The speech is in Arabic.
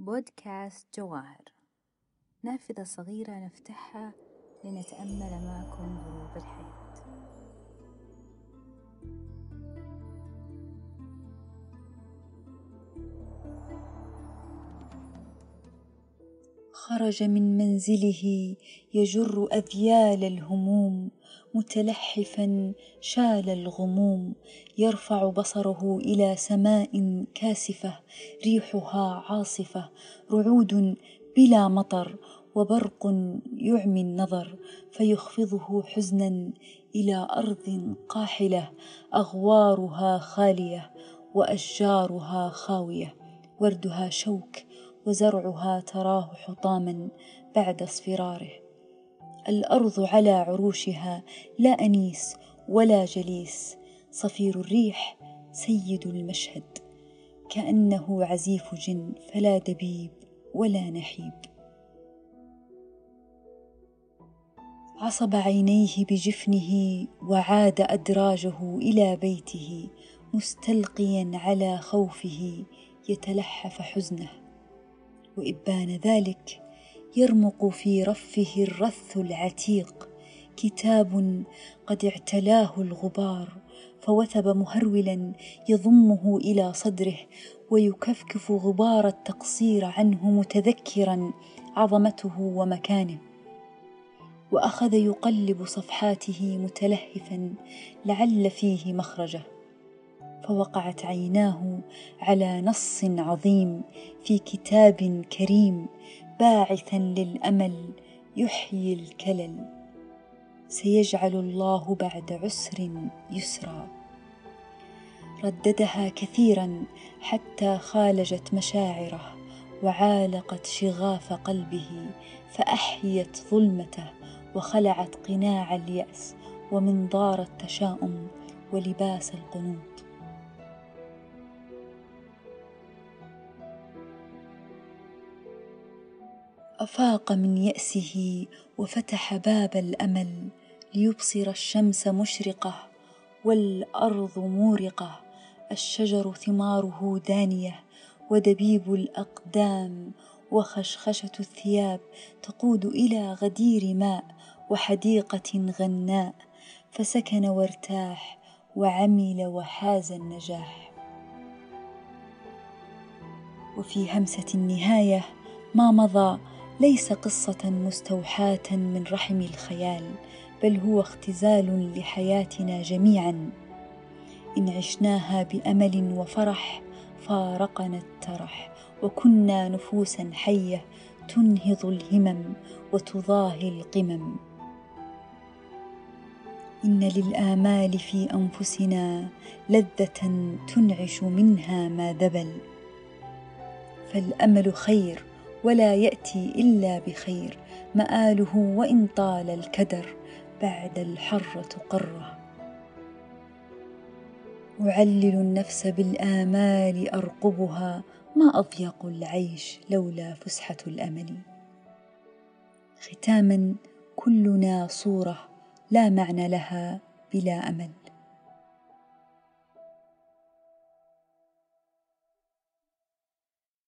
بودكاست جواهر نافذة صغيرة نفتحها لنتأمل معكم غروب الحياة. خرج من منزله يجر أذيال الهموم متلحفا شال الغموم يرفع بصره إلى سماء كاسفة ريحها عاصفة رعود بلا مطر وبرق يعمي النظر فيخفضه حزنا إلى أرض قاحلة أغوارها خالية وأشجارها خاوية وردها شوك وزرعها تراه حطاما بعد اصفراره. الأرض على عروشها لا أنيس ولا جليس صفير الريح سيد المشهد. كأنه عزيف جن فلا دبيب ولا نحيب. عصب عينيه بجفنه وعاد أدراجه إلى بيته مستلقيا على خوفه يتلحف حزنه. وإبان ذلك يرمق في رفه الرث العتيق. كتاب قد اعتلاه الغبار فوثب مهرولا يضمه إلى صدره ويكفكف غبار التقصير عنه متذكرا عظمته ومكانه. وأخذ يقلب صفحاته متلهفا لعل فيه مخرجه. فوقعت عيناه على نص عظيم في كتاب كريم باعثا للأمل يحيي الكلل. سيجعل الله بعد عسر يسرا. رددها كثيرا حتى خالجت مشاعره وعالقت شغاف قلبه فأحيت ظلمته وخلعت قناع اليأس ومنظار التشاؤم ولباس القنوط. أفاق من يأسه وفتح باب الأمل ليبصر الشمس مشرقة والأرض مورقة الشجر ثماره دانية ودبيب الأقدام وخشخشة الثياب تقود إلى غدير ماء وحديقة غناء فسكن وارتاح وعمل وحاز النجاح. وفي همسة النهاية ما مضى ليس قصة مستوحاة من رحم الخيال بل هو اختزال لحياتنا جميعا. إن عشناها بأمل وفرح فارقنا الترح وكنا نفوسا حية تنهض الهمم وتضاهي القمم. إن للآمال في أنفسنا لذة تنعش منها ما ذبل. فالأمل خير ولا يأتي إلا بخير مآله وإن طال الكدر بعد الحره قره أعلل النفس بالآمال أرقبها ما أضيق العيش لولا فسحة الأمل. ختاما كلنا صورة لا معنى لها بلا أمل.